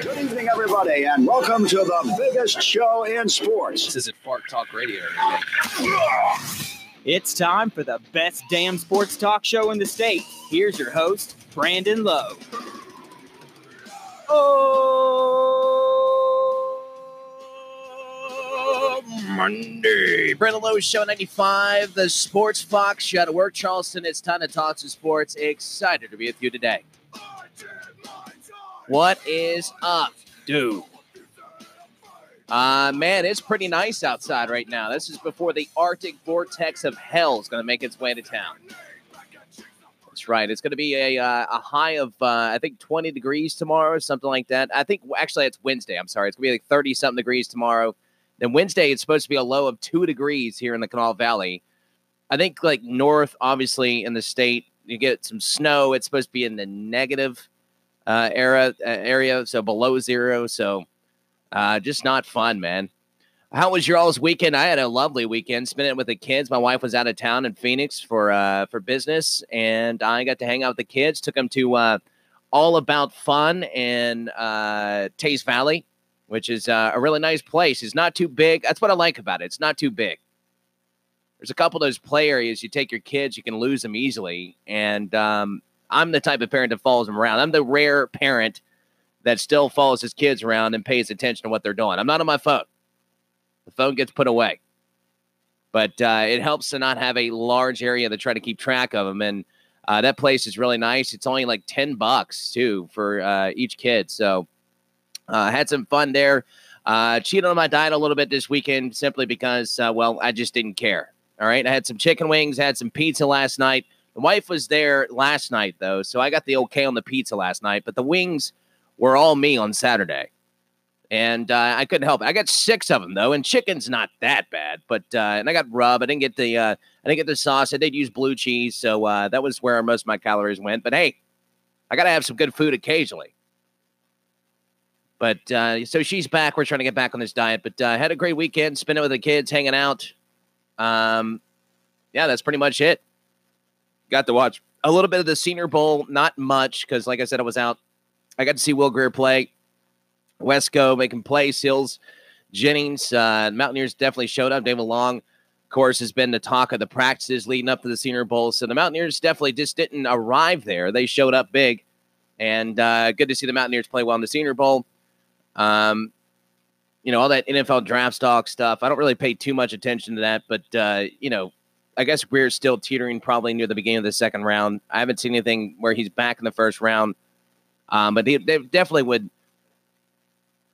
Good evening, everybody, and welcome to the biggest show in sports. This isn't Fart Talk Radio. It's time for the best damn sports talk show in the state. Here's your host, Brandon Lowe. Oh, Monday. Brandon Lowe Show 95, the Sports Fox Show to work. Charleston, it's time to talk to sports. Excited to be with you today. What is up, dude? Uh, man, it's pretty nice outside right now. This is before the Arctic vortex of hell is going to make its way to town. That's right. It's going to be a, uh, a high of, uh, I think, 20 degrees tomorrow, something like that. I think, actually, it's Wednesday. I'm sorry. It's going to be like 30 something degrees tomorrow. Then Wednesday, it's supposed to be a low of two degrees here in the Kanawha Valley. I think, like, north, obviously, in the state, you get some snow. It's supposed to be in the negative uh, era, uh, area, so below zero. So, uh, just not fun, man. How was your all's weekend? I had a lovely weekend. Spent it with the kids. My wife was out of town in Phoenix for uh, for business, and I got to hang out with the kids. Took them to uh, All About Fun in uh, Teays Valley, which is uh, a really nice place. It's not too big. That's what I like about it. It's not too big. There's a couple of those play areas. You take your kids, you can lose them easily. And um, I'm the type of parent that follows them around. I'm the rare parent that still follows his kids around and pays attention to what they're doing. I'm not on my phone. The phone gets put away. But uh, it helps to not have a large area to try to keep track of them. And uh, that place is really nice. It's only like 10 bucks, too, for uh, each kid. So uh, had some fun there. Uh, cheated on my diet a little bit this weekend simply because, uh, well, I just didn't care. All right. I had some chicken wings, had some pizza last night. The wife was there last night, though. So I got the okay on the pizza last night. But the wings were all me on Saturday. And uh, I couldn't help it. I got six of them though, and chicken's not that bad. But uh, and I got rub. I didn't get the uh, I didn't get the sauce. I did use blue cheese, so uh, that was where most of my calories went. But hey, I gotta have some good food occasionally. But uh, so she's back. We're trying to get back on this diet. But uh, had a great weekend, spent it with the kids, hanging out. Um, yeah, that's pretty much it. Got to watch a little bit of the Senior Bowl, not much because, like I said, I was out. I got to see Will Grier play. Wesco making plays. Sills, Jennings, uh, Mountaineers definitely showed up. David Long, of course, has been the talk of the practices leading up to the Senior Bowl. So the Mountaineers definitely just didn't arrive there. They showed up big, and uh, good to see the Mountaineers play well in the Senior Bowl. Um, you know all that NFL draft stock stuff. I don't really pay too much attention to that, but uh, you know, I guess Grier's still teetering probably near the beginning of the second round. I haven't seen anything where he's back in the first round. Um, but they, they definitely would.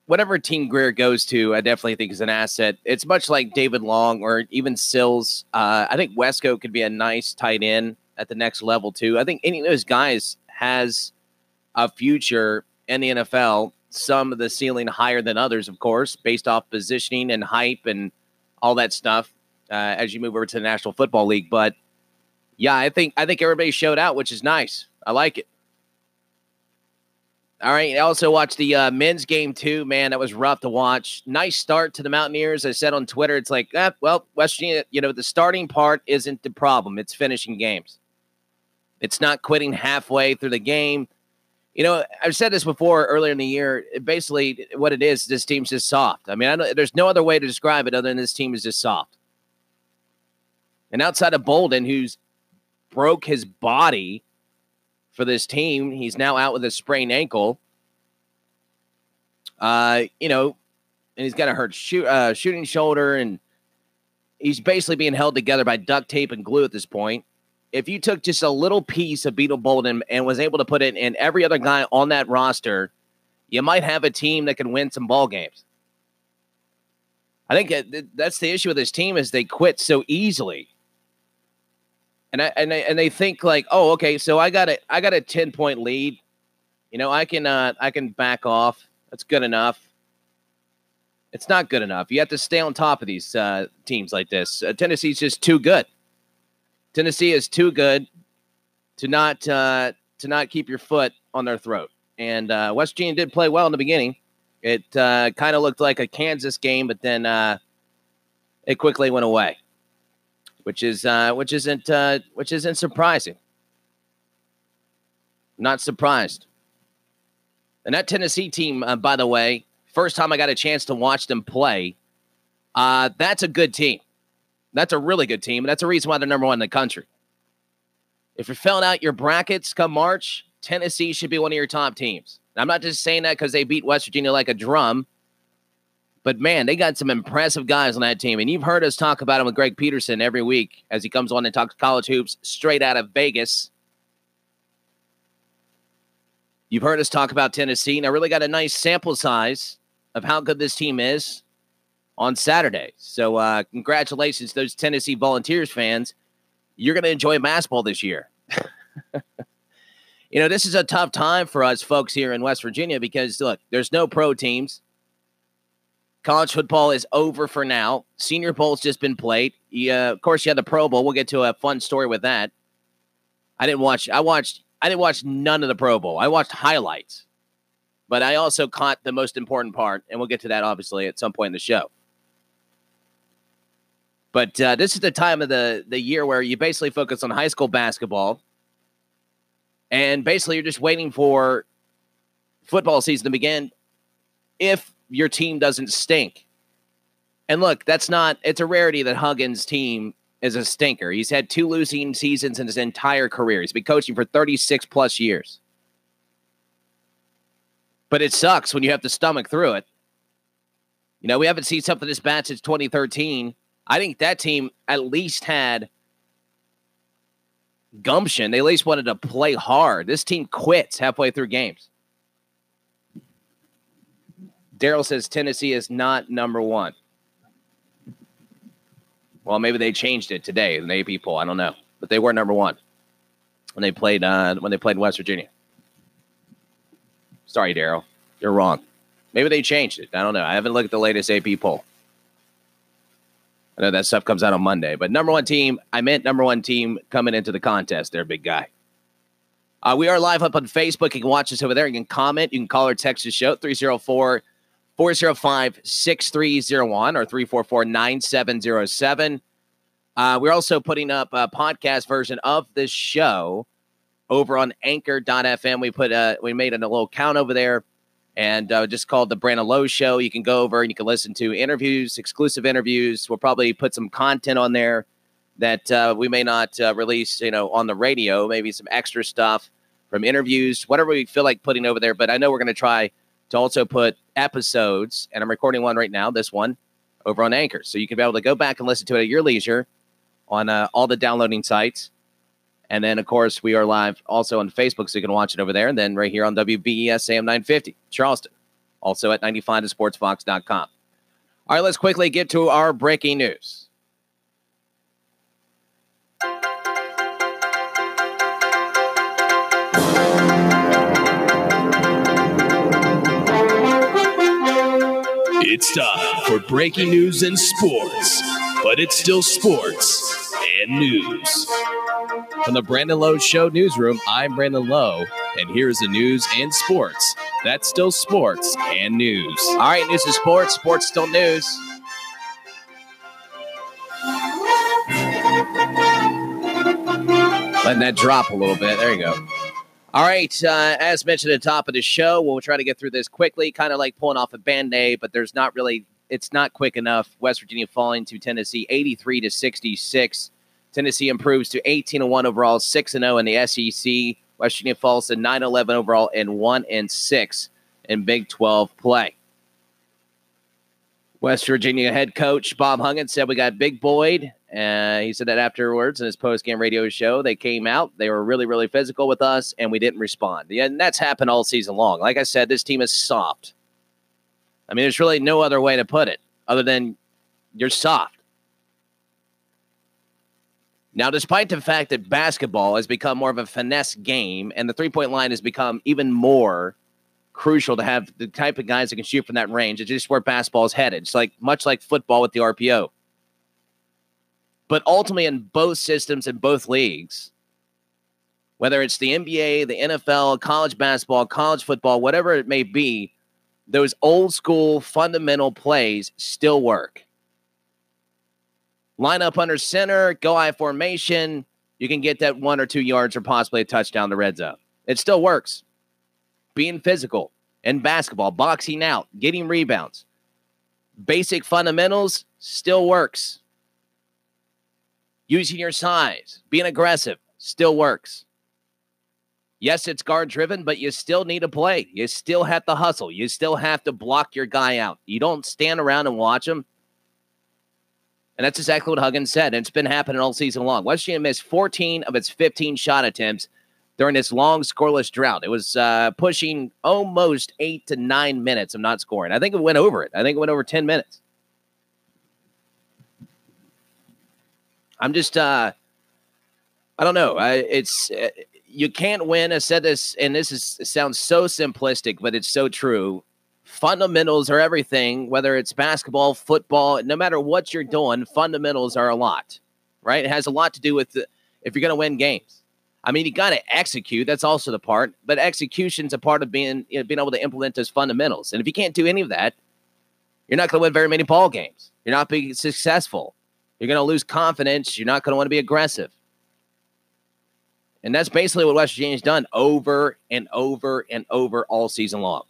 Whatever team Grier goes to, I definitely think is an asset. It's much like David Long or even Sills. Uh, I think Wesco could be a nice tight end at the next level too. I think any of those guys has a future in the NFL. Some of the ceiling higher than others, of course, based off positioning and hype and all that stuff. Uh, as you move over to the National Football League, but yeah, I think I think everybody showed out, which is nice. I like it. All right. I also watched the uh, men's game too. Man, that was rough to watch. Nice start to the Mountaineers. I said on Twitter, it's like, eh, well, West Virginia, you know, the starting part isn't the problem. It's finishing games. It's not quitting halfway through the game. You know, I've said this before earlier in the year. Basically, what it is, this team's just soft. I mean, I there's no other way to describe it other than this team is just soft. And outside of Bolden, who's broke his body for this team. He's now out with a sprained ankle. Uh, you know, and he's got a hurt shoot, uh, shooting shoulder, and he's basically being held together by duct tape and glue at this point. If you took just a little piece of Beetle Bolden and was able to put it in every other guy on that roster, you might have a team that can win some ball games. I think that's the issue with this team is they quit so easily and I, and they, and they think like, oh, okay, so I got a I got a ten point lead, you know, I can uh, I can back off. That's good enough. It's not good enough. You have to stay on top of these uh, teams like this. Uh, Tennessee's just too good. Tennessee is too good to not uh, to not keep your foot on their throat. And uh, West Virginia did play well in the beginning. It uh, kind of looked like a Kansas game, but then uh, it quickly went away which is uh, which isn't uh, which isn't surprising. Not surprised. And that Tennessee team, uh, by the way, first time I got a chance to watch them play, uh, that's a good team. That's a really good team. And that's a reason why they're number one in the country. If you're filling out your brackets come March, Tennessee should be one of your top teams. And I'm not just saying that because they beat West Virginia like a drum, but man, they got some impressive guys on that team. And you've heard us talk about him with Greg Peterson every week as he comes on and talks college hoops straight out of Vegas. You've heard us talk about Tennessee, and I really got a nice sample size of how good this team is on Saturday. So, uh, congratulations, those Tennessee Volunteers fans. You're going to enjoy basketball this year. you know, this is a tough time for us folks here in West Virginia because, look, there's no pro teams. College football is over for now. Senior Bowl's just been played. Yeah, of course, you had the Pro Bowl. We'll get to a fun story with that. I didn't watch. I watched. I didn't watch none of the Pro Bowl. I watched highlights, but I also caught the most important part, and we'll get to that obviously at some point in the show. But uh, this is the time of the the year where you basically focus on high school basketball, and basically you're just waiting for football season to begin. If your team doesn't stink, and look, that's not. It's a rarity that Huggins' team is a stinker. He's had two losing seasons in his entire career. He's been coaching for 36 plus years. But it sucks when you have to stomach through it. You know, we haven't seen something this bad since 2013 I think that team at least had gumption. They at least wanted to play hard. This team quits halfway through games. Daryl says Tennessee is not number one. Well, maybe they changed it today in the AP poll. I don't know, but they were number one when they played uh, when they played West Virginia. Sorry, Daryl, you're wrong. Maybe they changed it. I don't know. I haven't looked at the latest AP poll. I know that stuff comes out on Monday, but number one team, I meant number one team coming into the contest. They're a big guy. Uh, we are live up on Facebook. You can watch us over there. You can comment. You can call or text the show 304 405 6301 or 344 9707. Uh, we're also putting up a podcast version of this show over on anchor.fm. We put a, we made a little count over there and uh, just called the Brandon Lowe Show. You can go over and you can listen to interviews, exclusive interviews. We'll probably put some content on there that uh, we may not uh, release, you know, on the radio. Maybe some extra stuff from interviews, whatever we feel like putting over there. But I know we're going to try to also put episodes, and I'm recording one right now. This one over on Anchor, so you can be able to go back and listen to it at your leisure on uh, all the downloading sites. And then, of course, we are live also on Facebook, so you can watch it over there. And then right here on WBES AM 950, Charleston, also at 95thesportsfox.com. All right, let's quickly get to our breaking news. It's time for breaking news and sports, but it's still sports and news. From the Brandon Lowe Show newsroom, I'm Brandon Lowe, and here's the news and sports. That's still sports and news. All right, news is sports, sports still news. Letting that drop a little bit. There you go. All right, uh, as mentioned at the top of the show, we'll try to get through this quickly, kind of like pulling off a band aid, but there's not really, it's not quick enough. West Virginia falling to Tennessee 83 to 66. Tennessee improves to 18 and 1 overall, 6 and 0 in the SEC. West Virginia falls to 9 11 overall and 1 and 6 in Big 12 play. West Virginia head coach Bob Huggins said we got Big Boyd. Uh, he said that afterwards in his post-game radio show, they came out, they were really, really physical with us, and we didn't respond. And that's happened all season long. Like I said, this team is soft. I mean, there's really no other way to put it other than you're soft. Now, despite the fact that basketball has become more of a finesse game and the three point line has become even more crucial to have the type of guys that can shoot from that range, it's just where basketball is headed. It's like much like football with the RPO. But ultimately, in both systems, in both leagues, whether it's the NBA, the NFL, college basketball, college football, whatever it may be, those old school fundamental plays still work line up under center, go I formation. You can get that one or two yards or possibly a touchdown to red zone. It still works. Being physical, in basketball, boxing out, getting rebounds. Basic fundamentals still works. Using your size, being aggressive still works. Yes, it's guard driven, but you still need to play. You still have to hustle. You still have to block your guy out. You don't stand around and watch him. And that's exactly what Huggins said. And it's been happening all season long. West Virginia missed 14 of its 15 shot attempts during this long scoreless drought. It was uh, pushing almost eight to nine minutes of not scoring. I think it went over it. I think it went over 10 minutes. I'm just, uh, I don't know. I, it's, uh, you can't win. I said this, and this is sounds so simplistic, but it's so true. Fundamentals are everything, whether it's basketball, football, no matter what you're doing, fundamentals are a lot, right? It has a lot to do with the, if you're going to win games. I mean, you got to execute. That's also the part, but execution's a part of being you know, being able to implement those fundamentals. And if you can't do any of that, you're not going to win very many ball games. You're not being successful. You're going to lose confidence. You're not going to want to be aggressive. And that's basically what West Virginia's done over and over and over all season long.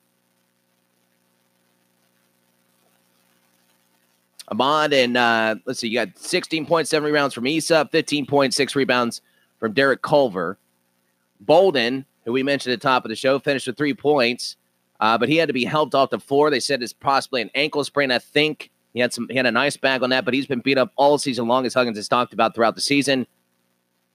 Ahmad and uh, let's see, you got 16.7 rebounds from Issa, 15.6 rebounds from Derek Culver. Bolden, who we mentioned at the top of the show, finished with three points, uh, but he had to be helped off the floor. They said it's possibly an ankle sprain. I think he had some he had a nice bag on that, but he's been beat up all season long, as Huggins has talked about throughout the season.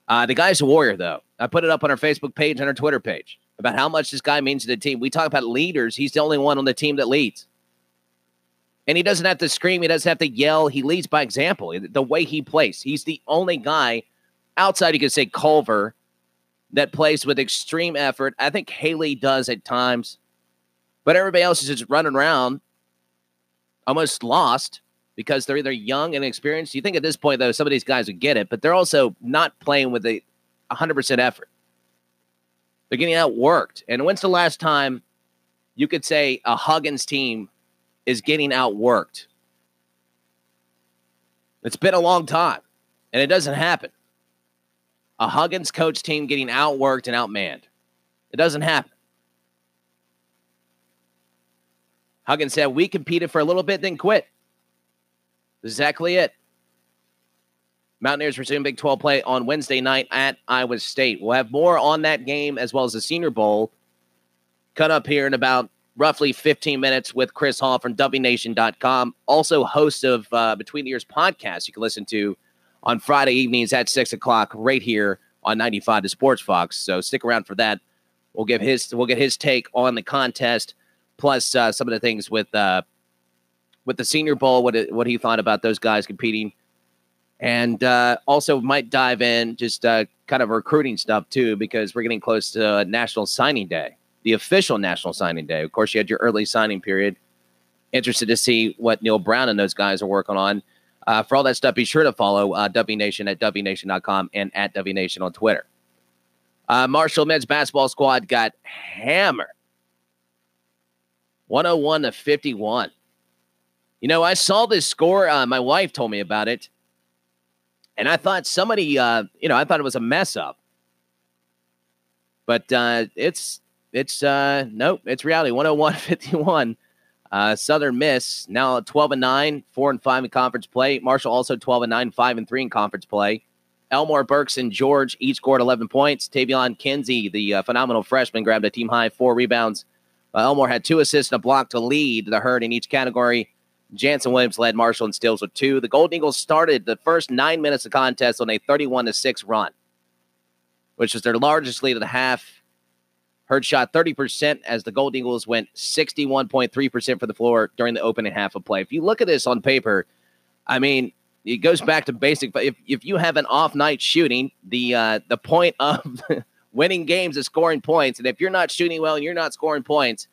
Uh, the guy's a warrior, though. I put it up on our Facebook page and our Twitter page about how much this guy means to the team. We talk about leaders. He's the only one on the team that leads. And he doesn't have to scream. He doesn't have to yell. He leads by example. The way he plays, he's the only guy outside, you could say Culver, that plays with extreme effort. I think Haley does at times, but everybody else is just running around, almost lost because they're either young and experienced. You think at this point, though, some of these guys would get it, but they're also not playing with a 100% effort. They're getting outworked. And when's the last time you could say a Huggins team is getting outworked? It's been a long time, and it doesn't happen. A Huggins coach team getting outworked and outmanned. It doesn't happen. Huggins said, We competed for a little bit, then quit. Exactly it. Mountaineers resume Big 12 play on Wednesday night at Iowa State. We'll have more on that game as well as the Senior Bowl cut up here in about roughly 15 minutes with Chris Hall from WNation.com. Also, host of uh, Between the Ears podcast you can listen to on Friday evenings at 6 o'clock right here on 95 to Sports Fox. So stick around for that. We'll give his we'll get his take on the contest, plus uh, some of the things with uh, with the Senior Bowl, what it, what he thought about those guys competing, and uh, also might dive in just uh, kind of recruiting stuff too, because we're getting close to National Signing Day, the official National Signing Day. Of course, you had your early signing period. Interested to see what Neal Brown and those guys are working on. Uh, for all that stuff, be sure to follow uh, W Nation at WNation.com and at W Nation on Twitter. Uh, Marshall men's basketball squad got hammered 101 to 51. You know, I saw this score. Uh, my wife told me about it. And I thought somebody, uh, you know, I thought it was a mess up. But uh, it's, it's, uh, nope, it's reality 101 51. Uh, Southern Miss now 12 and 9, 4 and 5 in conference play. Marshall also 12 and 9, 5 and 3 in conference play. Elmore Burks and George each scored 11 points. Taevion Kinsey, the uh, phenomenal freshman, grabbed a team high four rebounds. Uh, Elmore had two assists and a block to lead the herd in each category. Jannson Williams led Marshall and steals with two. The Golden Eagles started the first nine minutes of contest on a 31 to 6 run, which was their largest lead of the half. Herd shot 30% as the Golden Eagles went 61.3% for the floor during the opening half of play. If you look at this on paper, I mean, it goes back to basic. But if, if you have an off night shooting, the uh, the point of winning games is scoring points. And if you're not shooting well and you're not scoring points,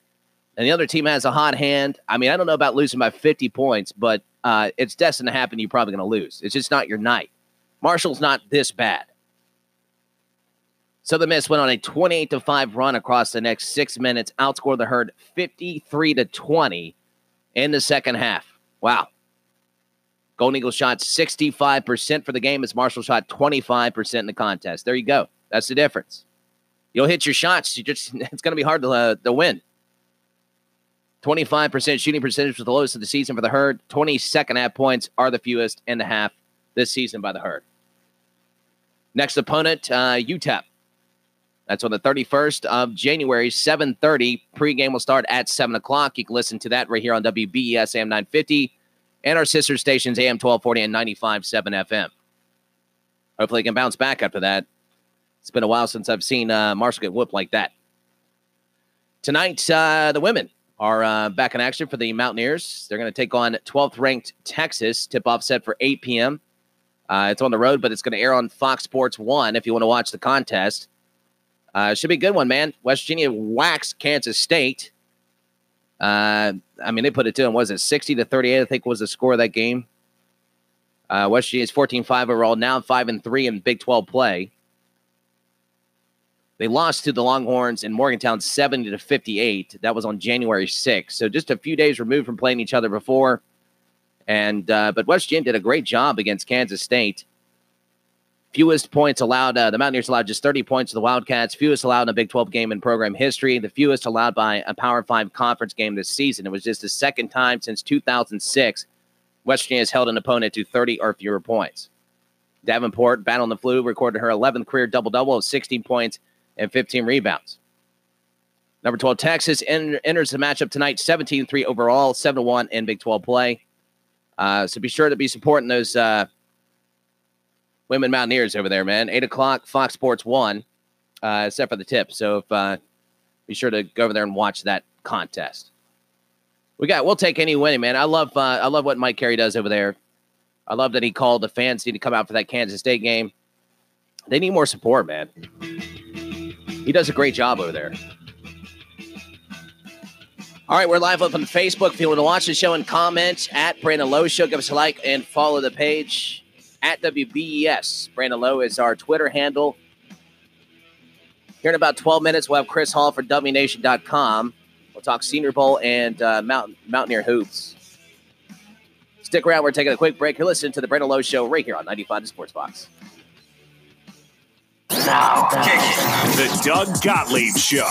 and the other team has a hot hand. I mean, I don't know about losing by 50 points, but uh, it's destined to happen. You're probably going to lose. It's just not your night. Marshall's not this bad. Southern Miss went on a 28 to 5 run across the next six minutes, outscored the herd 53 to 20 in the second half. Wow. Golden Eagles shot 65% for the game as Marshall shot 25% in the contest. There you go. That's the difference. You'll hit your shots. You just it's going to be hard to, uh, to win. 25% shooting percentage was the lowest of the season for the herd. 20 second half points are the fewest in the half this season by the herd. Next opponent, uh, UTEP. That's on the 31st of January, 7.30. Pre-game will start at 7 o'clock. You can listen to that right here on WBES AM 950 and our sister stations AM 1240 and 95.7 FM. Hopefully, it can bounce back after that. It's been a while since I've seen uh, Marshall get whooped like that. Tonight, uh, the women are uh, back in action for the Mountaineers. They're going to take on 12th ranked Texas. Tip off set for 8 p.m. Uh, it's on the road, but it's going to air on Fox Sports 1 if you want to watch the contest. Uh, should be a good one, man. West Virginia waxed Kansas State. Uh, I mean, they put it to them. Was it 60 to 38? I think was the score of that game. Uh, West Virginia is 14 5 overall, now 5 and 3 in Big 12 play. They lost to the Longhorns in Morgantown 70 to 58. That was on January 6th. So just a few days removed from playing each other before. And uh, but West Virginia did a great job against Kansas State. Fewest points allowed. Uh, the Mountaineers allowed just 30 points to the Wildcats. Fewest allowed in a Big 12 game in program history. The fewest allowed by a Power Five conference game this season. It was just the second time since 2006 West Virginia has held an opponent to 30 or fewer points. Davenport, battling the flu, recorded her 11th career double double of 16 points and 15 rebounds. Number 12, Texas enters the matchup tonight 17 3 overall, 7 1 in Big 12 play. Uh, so be sure to be supporting those uh, women Mountaineers over there, man. 8 o'clock, Fox Sports 1, uh, except for the tip. So if, uh, be sure to go over there and watch that contest. We got. We'll take any winning, man. I love. Uh, I love what Mike Carey does over there. I love that he called the fans need to come out for that Kansas State game. They need more support, man. He does a great job over there. All right, we're live up on Facebook. If you want to watch the show and comment at Brandon Lowe Show, give us a like and follow the page at WBES. Brandon Lowe is our Twitter handle. Here in about 12 minutes, we'll have Chris Hall for WNation.com. We'll talk Senior Bowl and uh, Mountain, Mountaineer Hoops. Stick around. We're taking a quick break. You're listening to the Brandon Lowe Show right here on 95 to Sports Fox. Now The Doug Gottlieb Show.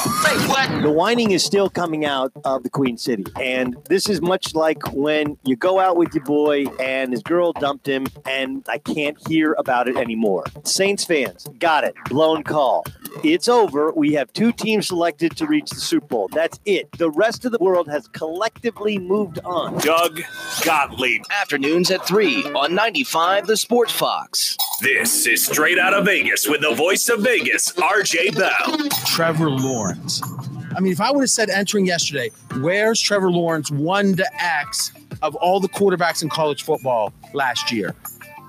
The whining is still coming out of the Queen City. And this is much like when you go out with your boy and his girl dumped him, and I can't hear about it anymore. Saints fans, got it. Blown call. It's over. We have two teams selected to reach the Super Bowl. That's it. The rest of the world has collectively moved on. Doug Gottlieb. Afternoons at 3 on 95 The Sports Fox. This is straight out of Vegas with the voice of Vegas, RJ Bell. Trevor Lawrence. I mean, if I would have said entering yesterday, where's Trevor Lawrence 1 to X of all the quarterbacks in college football last year?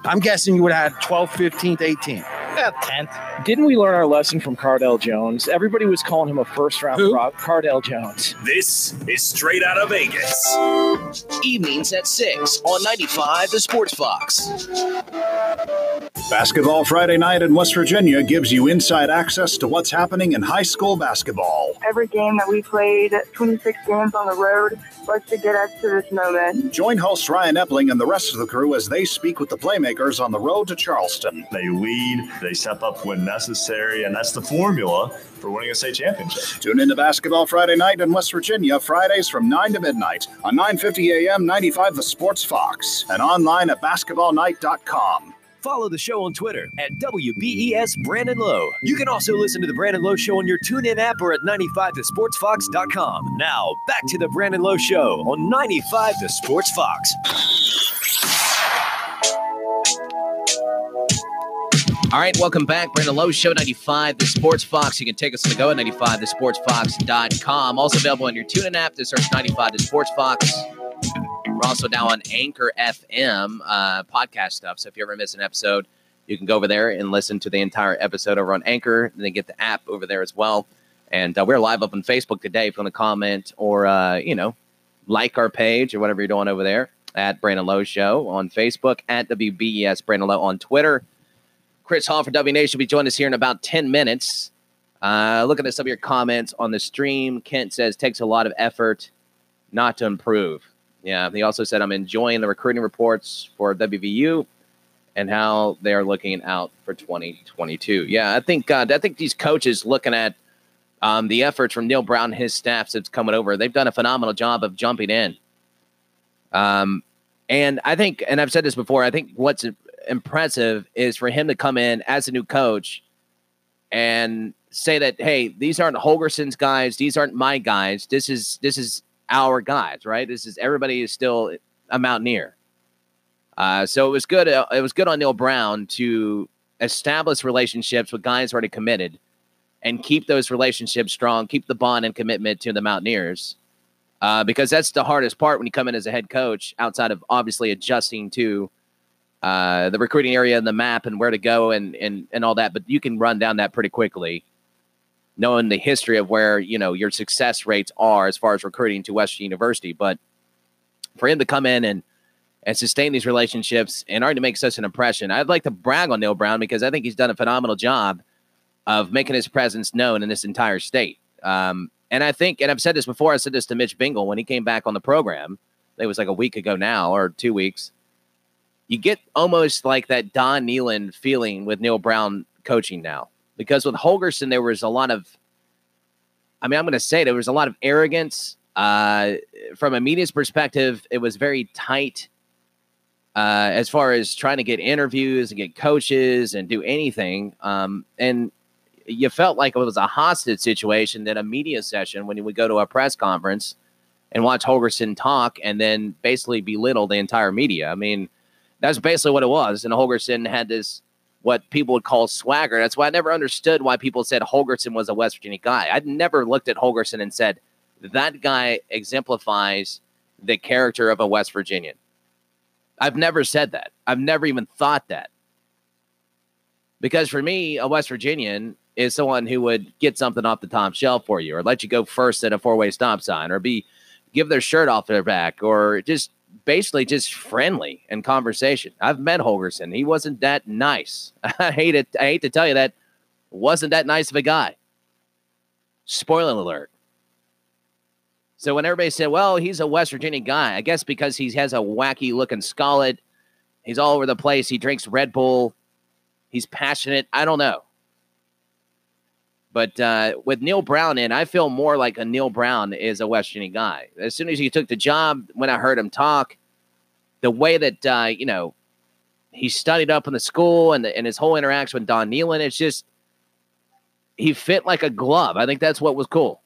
I'm guessing you would have had 12th, 15th, 18th. Yeah, 10th. Didn't we learn our lesson from Cardale Jones? Everybody was calling him a first round prop. Cardale Jones. This is straight out of Vegas. Evenings at 6 on 95 The Sports Fox. Basketball Friday night in West Virginia gives you inside access to what's happening in high school basketball. Every game that we played, 26 games on the road, was to get us to this moment. Join host Ryan Epling and the rest of the crew as they speak with the playmakers on the road to Charleston. They lead, they step up when necessary, and that's the formula for winning a state championship. Tune in to Basketball Friday night in West Virginia, Fridays from 9 to midnight on 950 AM 95 The Sports Fox and online at basketballnight.com. Follow the show on Twitter at WBES Brandon Lowe. You can also listen to The Brandon Lowe Show on your TuneIn app or at 95thesportsfox.com. Now, back to The Brandon Lowe Show on 95 The Sports Fox. All right, welcome back. Brandon Lowe Show 95, The Sports Fox. You can take us on the go at 95thesportsfox.com. Also available on your TuneIn app to search 95 The Sports Fox. We're also now on Anchor FM uh, podcast stuff. So if you ever miss an episode, you can go over there and listen to the entire episode over on Anchor. And then get the app over there as well. And uh, we're live up on Facebook today. If you want to comment or, uh, you know, like our page or whatever you're doing over there at Brandon Lowe Show on Facebook, at WBES Brandon Lowe on Twitter. Chris Hall for W Nation will be joining us here in about 10 minutes. Uh, looking at some of your comments on the stream, Kent says takes a lot of effort not to improve. Yeah, he also said I'm enjoying the recruiting reports for WVU and how they are looking out for 2022. Yeah, I think uh, I think these coaches looking at Um, the efforts from Neal Brown and his staff since coming over, they've done a phenomenal job of jumping in. Um, and I think, and I've said this before, I think what's impressive is for him to come in as a new coach and say that, hey, these aren't Holgorsen's guys, these aren't my guys. This is this is our guys, right? This is everybody is still a Mountaineer. Uh, so it was good. Uh, it was good on Neal Brown to establish relationships with guys already committed and keep those relationships strong, keep the bond and commitment to the Mountaineers. Uh, because that's the hardest part when you come in as a head coach, outside of obviously adjusting to uh, the recruiting area and the map and where to go and, and, and all that. But you can run down that pretty quickly, knowing the history of where, you know, your success rates are as far as recruiting to Western University. But for him to come in and, and sustain these relationships and already make such an impression, I'd like to brag on Neal Brown because I think he's done a phenomenal job of making his presence known in this entire state. Um, and I think, and I've said this before, I said this to Mitch Vingle when he came back on the program. It was like a week ago now or two weeks. You get almost like that Don Nehlen feeling with Neal Brown coaching now. Because with Holgorsen, there was a lot of, I mean, I'm going to say there was a lot of arrogance. Uh, from a media's perspective, it was very tight uh, as far as trying to get interviews and get coaches and do anything. Um, and you felt like it was a hostage situation than a media session when you would go to a press conference and watch Holgorsen talk and then basically belittle the entire media. I mean, that's basically what it was. And Holgorsen had this what people would call swagger. That's why I never understood why people said Holgorsen was a West Virginia guy. I'd never looked at Holgorsen and said that guy exemplifies the character of a West Virginian. I've never said that. I've never even thought that. Because for me, a West Virginian is someone who would get something off the top shelf for you or let you go first at a four-way stop sign or be give their shirt off their back or just basically just friendly in conversation. I've met Holgorsen. He wasn't that nice. I hate it. I hate to tell you that wasn't that nice of a guy. Spoiler alert. So when everybody said, well, he's a West Virginia guy, I guess because he has a wacky looking skull, he's all over the place. He drinks Red Bull. He's passionate. I don't know. But uh, with Neal Brown in, I feel more like a Neal Brown is a West Virginia guy. As soon as he took the job, when I heard him talk, the way that uh, you know he studied up in the school and the, and his whole interaction with Don Nehlen, it's just he fit like a glove. I think that's what was cool.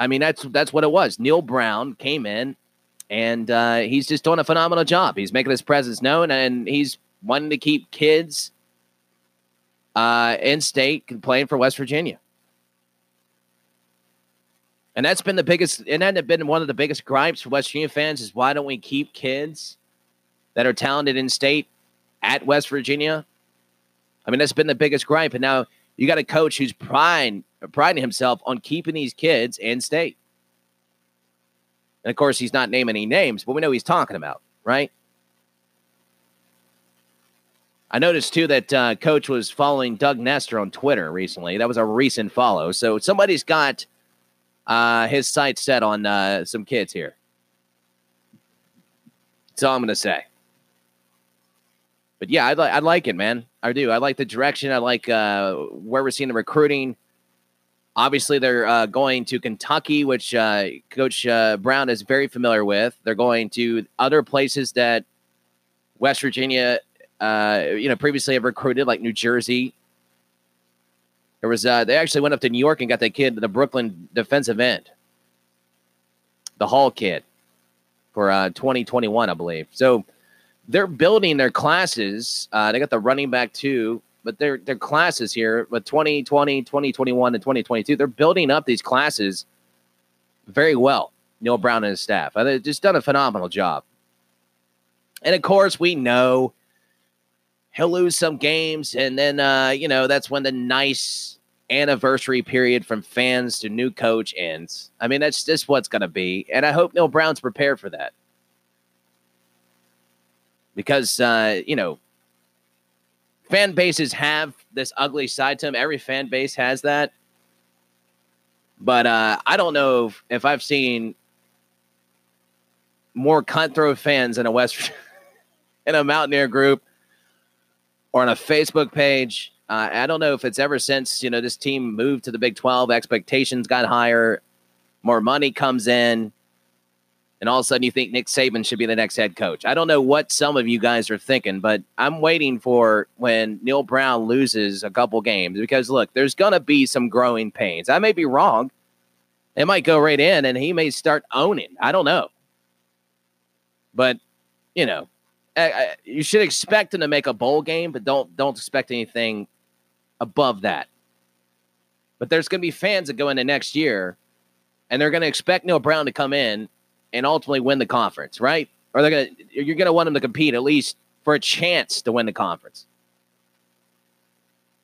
I mean, that's that's what it was. Neal Brown came in, and uh, he's just doing a phenomenal job. He's making his presence known, and he's wanting to keep kids uh, in state playing for West Virginia. And that's been the biggest, and that had been one of the biggest gripes for West Virginia fans is why don't we keep kids that are talented in state at West Virginia? I mean, that's been the biggest gripe. And now you got a coach who's priding, priding himself on keeping these kids in state. And of course, he's not naming any names, but we know he's talking about, right? I noticed too that uh, Coach was following Doug Nester on Twitter recently. That was a recent follow. So somebody's got uh, his sights set on uh, some kids here. That's all I'm going to say. But yeah, I, li- I like it, man. I do. I like the direction. I like uh, where we're seeing the recruiting. Obviously, they're uh, going to Kentucky, which uh, Coach Brown is very familiar with. They're going to other places that West Virginia uh, you know, previously have recruited like New Jersey. There was uh, they actually went up to New York and got that kid, the Brooklyn defensive end, the Hall kid, for uh, 2021, I believe. So they're building their classes. Uh, they got the running back too, but their their classes here with 2020, 2021, and 2022. They're building up these classes very well. Neal Brown and his staff. They've just done a phenomenal job. And of course, we know he'll lose some games, and then uh, you know that's when the nice anniversary period from fans to new coach ends. I mean, that's just what's going to be, and I hope Neal Brown's prepared for that because uh, you know fan bases have this ugly side to them. Every fan base has that, but uh, I don't know if, if I've seen more cutthroat fans in a West in a Mountaineer group or on a Facebook page Uh, I don't know if it's ever since you know this team moved to the Big Twelve, expectations got higher, more money comes in, and all of a sudden you think Nick Saban should be the next head coach. I don't know what some of you guys are thinking, but I'm waiting for when Neal Brown loses a couple games because look, there's gonna be some growing pains. I may be wrong. It might go right in, and he may start owning. I don't know, but you know, you should expect him to make a bowl game, but don't don't expect anything above that. But there's going to be fans that go into next year, and they're going to expect Neal Brown to come in and ultimately win the conference, right? Or they're going to you're going to want him to compete at least for a chance to win the conference.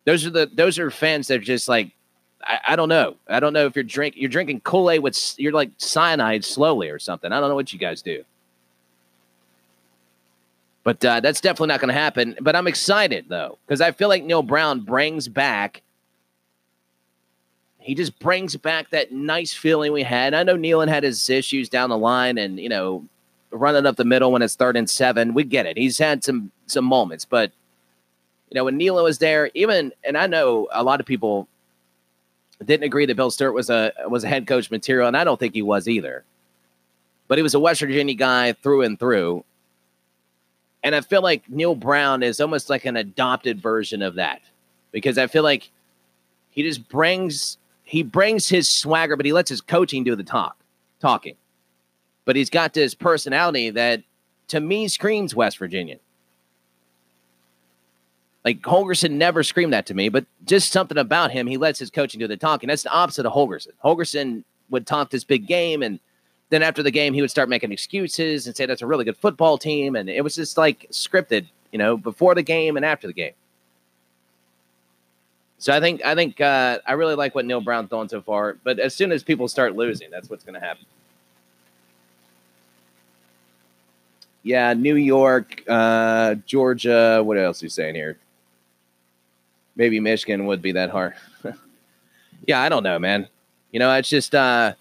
Those are the those are fans that are just like I, I don't know. I don't know if you're drink you're drinking Kool Aid with you're like cyanide slowly or something. I don't know what you guys do. But uh, that's definitely not going to happen. But I'm excited though because I feel like Neal Brown brings back. He just brings back that nice feeling we had. I know Nehlen had his issues down the line, and you know, running up the middle when it's third and seven. We get it. He's had some some moments, but you know, when Nehlen was there, even and I know a lot of people didn't agree that Bill Stewart was a was a head coach material, and I don't think he was either. But he was a West Virginia guy through and through. And I feel like Neal Brown is almost like an adopted version of that. Because I feel like he just brings he brings his swagger, but he lets his coaching do the talk talking. But he's got this personality that to me screams West Virginia. Like Holgorsen never screamed that to me, but just something about him, he lets his coaching do the talking. That's the opposite of Holgorsen. Holgorsen would talk this big game, and then after the game, he would start making excuses and say that's a really good football team, and it was just like scripted, you know, before the game and after the game. So I think I think uh, I really like what Neal Brown's done so far, but as soon as people start losing, that's what's going to happen. Yeah, New York, uh, Georgia. What else are you saying here? maybe Michigan would be that hard. yeah, I don't know, man. You know, it's just, uh,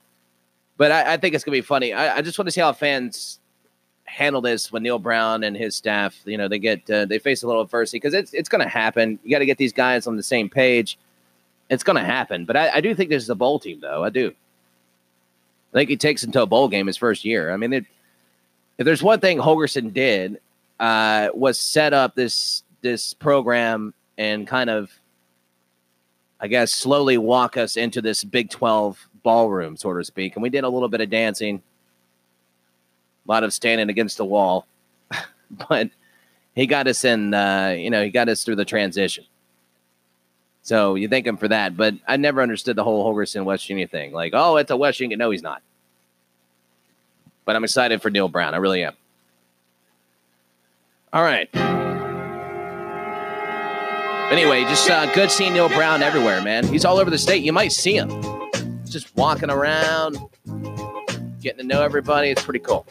but I, I think it's gonna be funny. I, I just want to see how fans handle this when Neal Brown and his staff, you know, they get uh, they face a little adversity because it's it's gonna happen. You got to get these guys on the same page. It's gonna happen, but I, I do think this is a bowl team, though. I do. I think he takes him to a bowl game his first year. I mean, it, if there's one thing Holgorsen did, uh, was set up this this program and kind of, I guess, slowly walk us into this Big 12 ballroom, so to speak. And we did a little bit of dancing, a lot of standing against the wall, but he got us in, uh, you know, he got us through the transition. So you thank him for that. But I never understood the whole Holgorsen West Virginia thing. Like, oh, it's a West Virginia. No, he's not. But I'm excited for Neal Brown. I really am. All right. Anyway, just uh, good seeing Neal Brown everywhere, man. He's all over the state. You might see him just walking around, getting to know everybody. It's pretty cool.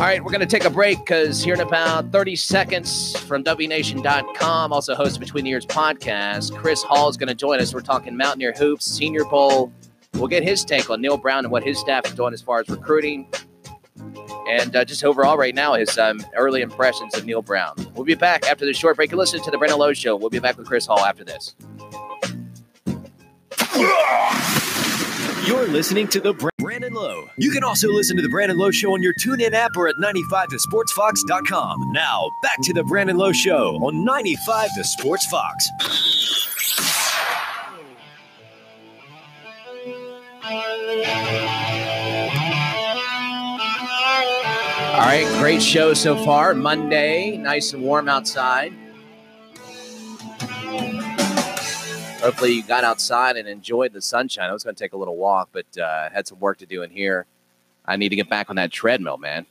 All right, we're going to take a break because here in about 30 seconds from WNation.com, also hosts Between the Ears podcast, Chris Hall is going to join us. We're talking Mountaineer Hoops, Senior Bowl. We'll get his take on Neal Brown and what his staff is doing as far as recruiting, and uh, just overall right now his um, early impressions of Neal Brown. We'll be back after this short break. Listen to the Brandon Lowe Show. We'll be back with Chris Hall after this. You're listening to the Brandon Lowe. You can also listen to the Brandon Lowe Show on your TuneIn app or at 95thesportsfox.com. Now, back to the Brandon Lowe Show on 95 The Sports Fox. All right, great show so far. Monday, nice and warm outside. Hopefully, you got outside and enjoyed the sunshine. I was going to take a little walk, but uh, had some work to do in here. I need to get back on that treadmill, man.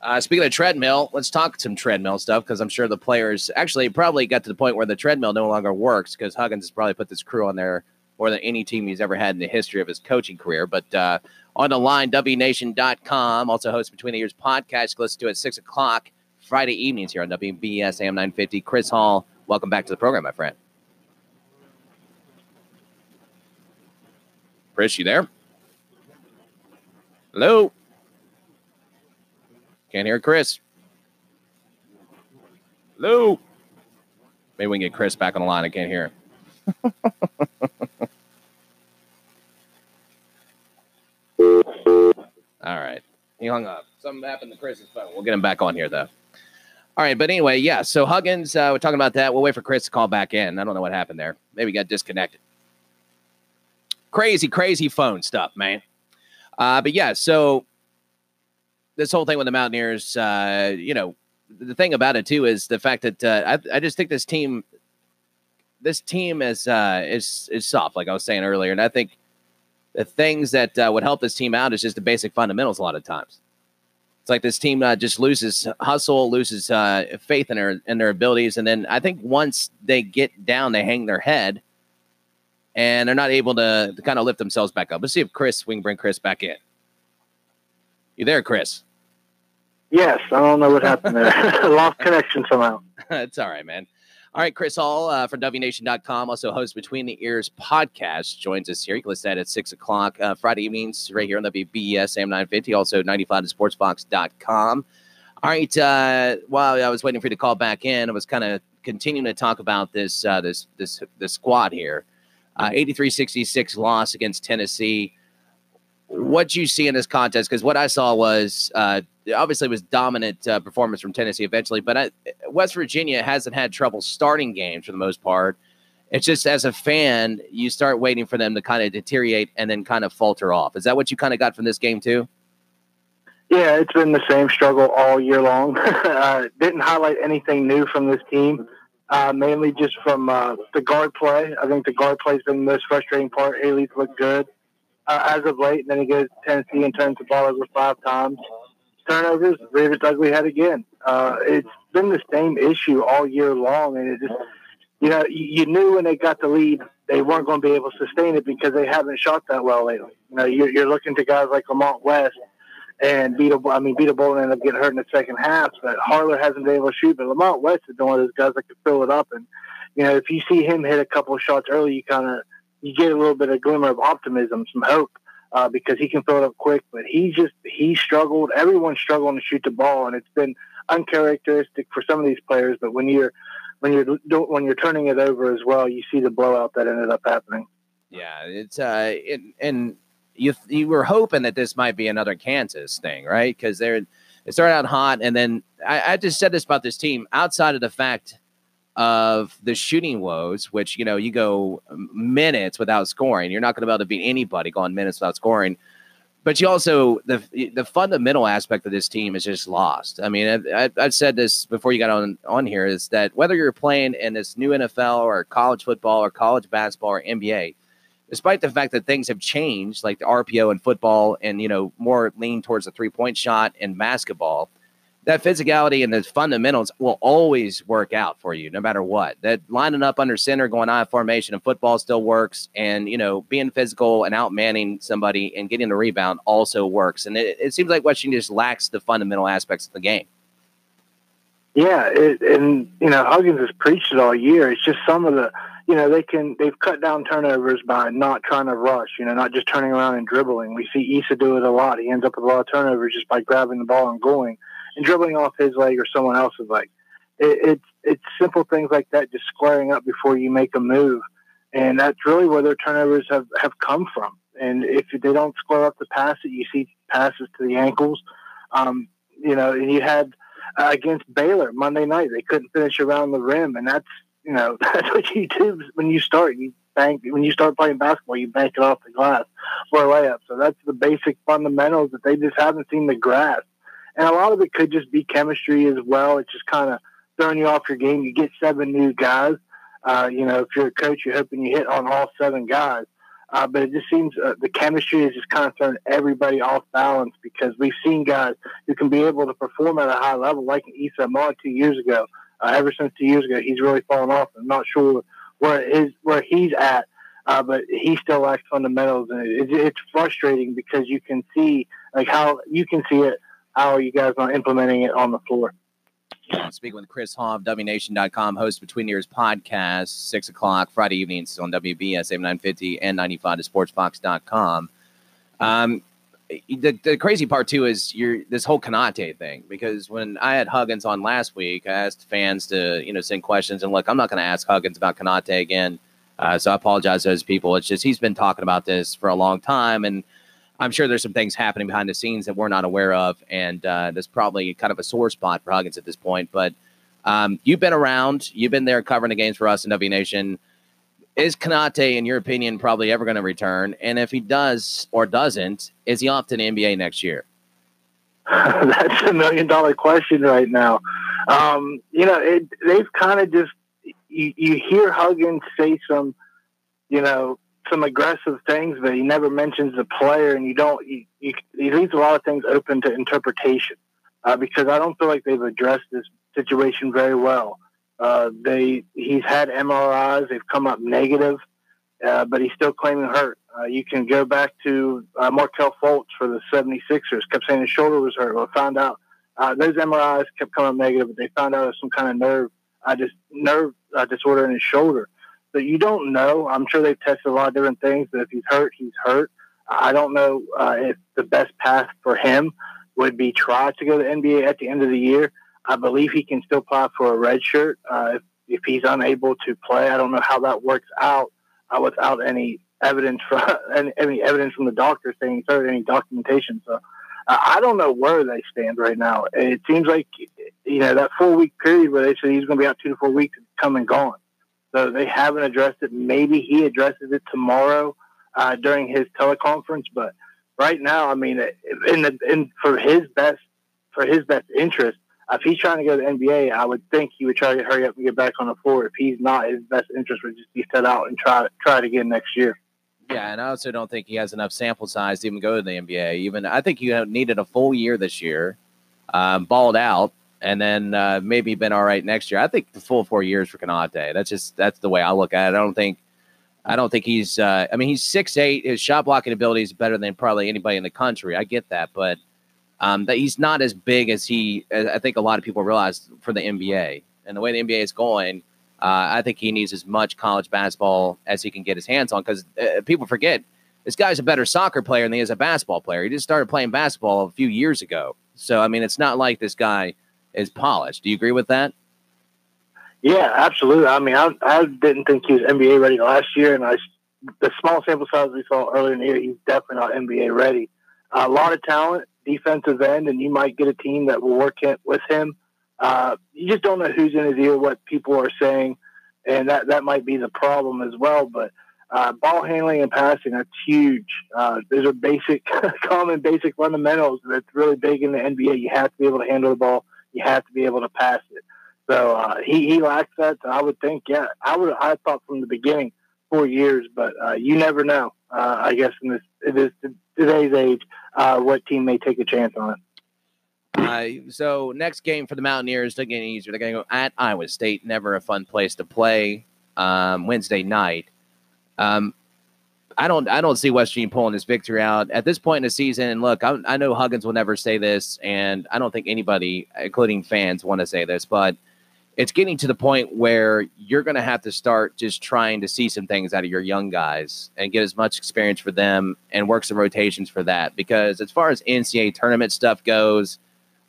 Uh, speaking of treadmill, let's talk some treadmill stuff because I'm sure the players actually probably got to the point where the treadmill no longer works because Huggins has probably put this crew on there more than any team he's ever had in the history of his coaching career. But uh, on the line, WNation.com, also hosts Between the Ears podcast. Listen to it at 6 o'clock Friday evenings here on WBES AM 950. Chris Hall, welcome back to the program, my friend. Chris, you there? Hello? Can't hear Chris. Hello? Maybe we can get Chris back on the line. I can't hear. All right. He hung up. Something happened to Chris's phone. We'll get him back on here, though. All right. But anyway, yeah. So Huggins, uh, we're talking about that. We'll wait for Chris to call back in. I don't know what happened there. Maybe he got disconnected. Crazy, crazy phone stuff, man. Uh, but yeah, so this whole thing with the Mountaineers, uh, you know, the thing about it too is the fact that uh, I, I just think this team, this team is uh, is is soft, like I was saying earlier, and I think the things that uh, would help this team out is just the basic fundamentals. A lot of times, it's like this team uh, just loses hustle, loses uh, faith in their in their abilities, and then I think once they get down, they hang their head, and they're not able to, to kind of lift themselves back up. Let's see if Chris, we can bring Chris back in. You there, Chris? Yes, I don't know what happened there. Lost connection somehow. it's all right, man. All right, Chris Hall uh, from WNation.com, also hosts Between the Ears podcast, joins us here. You can listen to that at 6 o'clock uh, Friday evenings right here on WBES AM 950, also 95 to sportsfox.com. All right, uh, while I was waiting for you to call back in, I was kind of continuing to talk about this uh, this this this squad here. Uh, 83-66 loss against Tennessee. What you see in this contest? Because what I saw was uh, obviously was dominant uh, performance from Tennessee eventually, but I, West Virginia hasn't had trouble starting games for the most part. It's just as a fan, you start waiting for them to kind of deteriorate and then kind of falter off. Is that what you kind of got from this game too? Yeah, it's been the same struggle all year long. uh, didn't highlight anything new from this team, uh, mainly just from uh, the guard play. I think the guard play has been the most frustrating part. Haley's looked good uh, as of late, and then he goes to Tennessee and turns the ball over five times. Turnovers, its ugly head again. Uh, it's been the same issue all year long, and it just, you know, you, you knew when they got the lead they weren't going to be able to sustain it because they haven't shot that well lately. You know, you're, you're looking to guys like Lamont West and Beat I mean, Beetle Bolden ended up getting hurt in the second half, but Harler hasn't been able to shoot. But Lamont West is one of those guys that can fill it up. And, you know, if you see him hit a couple of shots early, you kind of, you get a little bit of glimmer of optimism, some hope, uh, because he can fill it up quick. But he just, he struggled. Everyone's struggling to shoot the ball, and it's been uncharacteristic for some of these players. But when you're, when you're, when you're turning it over as well, you see the blowout that ended up happening. Yeah, it's uh, it, and you you were hoping that this might be another Kansas thing, right? Because they're they started out hot, and then I, I just said this about this team. Outside of the fact of the shooting woes, which you know you go minutes without scoring, you're not going to be able to beat anybody going minutes without scoring. But you also the the fundamental aspect of this team is just lost. I mean, I, I've said this before you got on on here is that whether you're playing in this new NFL or college football or college basketball or NBA, despite the fact that things have changed, like the RPO in football and you know more lean towards the three point shot in basketball, that physicality and the fundamentals will always work out for you, no matter what. That lining up under center, going on formation in football still works, and you know being physical and outmanning somebody and getting the rebound also works. And it, it seems like Washington just lacks the fundamental aspects of the game. Yeah, it, and you know Huggins has preached it all year. It's just some of the you know they can they've cut down turnovers by not trying to rush. You know, not just turning around and dribbling. We see Esa do it a lot. He ends up with a lot of turnovers just by grabbing the ball and going and dribbling off his leg or someone else's leg. It, it's it's simple things like that, just squaring up before you make a move, and that's really where their turnovers have have come from. And if they don't square up the pass it, you see passes to the ankles. Um, you know, and you had uh, against Baylor Monday night. They couldn't finish around the rim, and that's you know that's what you do when you start. You bank when you start playing basketball, you bank it off the glass for a layup. So that's the basic fundamentals that they just haven't seen the grasp. And a lot of it could just be chemistry as well. It's just kind of throwing you off your game. You get seven new guys. Uh, you know, if you're a coach, you're hoping you hit on all seven guys. Uh, but it just seems uh, the chemistry is just kind of throwing everybody off balance because we've seen guys who can be able to perform at a high level, like Esa Ahmad two years ago. Uh, ever since two years ago, he's really fallen off. I'm not sure where his where he's at, uh, but he still lacks fundamentals, and it, it, it's frustrating because you can see like how you can see it. How are you guys not implementing it on the floor? I'm speaking with Chris of WNation.com, host Between Years podcast, 6 o'clock Friday evenings on WBES AM 950 and 95 to sportsfox.com. Um, the, the crazy part too is you're this whole Konate thing because when I had Huggins on last week, I asked fans to you know send questions and look, I'm not going to ask Huggins about Konate again, uh, so I apologize to those people. It's just he's been talking about this for a long time, and I'm sure there's some things happening behind the scenes that we're not aware of, and uh, probably kind of a sore spot for Huggins at this point. But um, you've been around, you've been there covering the games for us in W Nation is Konate, in your opinion, probably ever going to return? And if he does or doesn't, is he off to the NBA next year? That's a million dollar question right now. Um, you know, it, they've kind of just you, you hear Huggins say some, you know, some aggressive things, but he never mentions the player, and you don't. You, you, he leaves a lot of things open to interpretation uh, because I don't feel like they've addressed this situation very well. Uh, they he's had MRIs; they've come up negative, uh, but he's still claiming hurt. Uh, you can go back to uh, Markelle Fultz for the 76ers. Kept saying his shoulder was hurt. Well, found out uh, those MRIs kept coming negative, but they found out it was some kind of nerve, uh, just nerve uh, disorder in his shoulder. But you don't know. I'm sure they've tested a lot of different things. But if he's hurt, he's hurt. I don't know if the best path for him would be try to go to the NBA at the end of the year. I believe he can still apply for a red shirt uh, if, if he's unable to play. I don't know how that works out uh, without any evidence from any, any, evidence from the doctor saying or any documentation. So uh, I don't know where they stand right now. It seems like you know that four week period where they said he's going to be out two to four weeks is come and gone. So they haven't addressed it. Maybe he addresses it tomorrow uh, during his teleconference, but right now, I mean, in the in for his best for his best interest, if he's trying to go to the NBA, I would think he would try to hurry up and get back on the floor. If he's not, his best interest would just be set out and try try it again next year. Yeah, and I also don't think he has enough sample size to even go to the NBA. Even I think you needed a full year this year, um, balled out, and then uh, maybe been all right next year. I think the full four years for Konate. That's just that's the way I look at it. I don't think. I don't think he's. Uh, I mean, he's six eight. His shot blocking ability is better than probably anybody in the country. I get that, but um, that he's not as big as he, as I think a lot of people realize for the NBA. And the way the NBA is going, uh, I think he needs as much college basketball as he can get his hands on because uh, people forget this guy's a better soccer player than he is a basketball player. He just started playing basketball a few years ago. So, I mean, it's not like this guy is polished. Do you agree with that? Yeah, absolutely. I mean, I, I didn't think he was NBA ready last year, and I the small sample size we saw earlier in the year, he's definitely not NBA ready. A lot of talent, defensive end, and you might get a team that will work with him. Uh, you just don't know who's in his ear, what people are saying, and that that might be the problem as well. But uh, ball handling and passing that's huge. Uh, those are basic, common, basic fundamentals that's really big in the NBA. You have to be able to handle the ball. You have to be able to pass it. So uh, he he lacks that. So I would think, yeah, I would. I thought from the beginning four years, but uh, you never know. Uh, I guess in this it is today's age, uh, what team may take a chance on. Uh, so next game for the Mountaineers, they're getting easier. They're going to go at Iowa State. Never a fun place to play. Um, Wednesday night. Um, I don't. I don't see West Virginia pulling this victory out at this point in the season. And look, I, I know Huggins will never say this, and I don't think anybody, including fans, want to say this, but it's getting to the point where you're going to have to start just trying to see some things out of your young guys and get as much experience for them and work some rotations for that. Because as far as NCAA tournament stuff goes,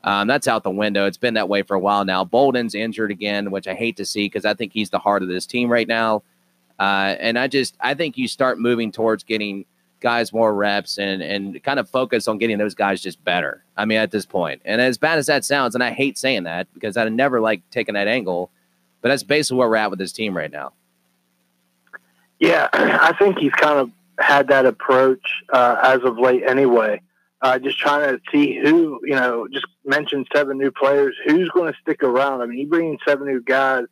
um, that's out the window. It's been that way for a while now. Bolden's injured again, which I hate to see because I think he's the heart of this team right now. Uh, and I just I think you start moving towards getting guys more reps and and kind of focus on getting those guys just better. I mean, at this point, and as bad as that sounds, and I hate saying that because I never like taking that angle, but that's basically where we're at with this team right now. Yeah, I think he's kind of had that approach uh, as of late, anyway. Uh, just trying to see who, you know, just mentioned seven new players. Who's going to stick around? I mean, he bringing seven new guys,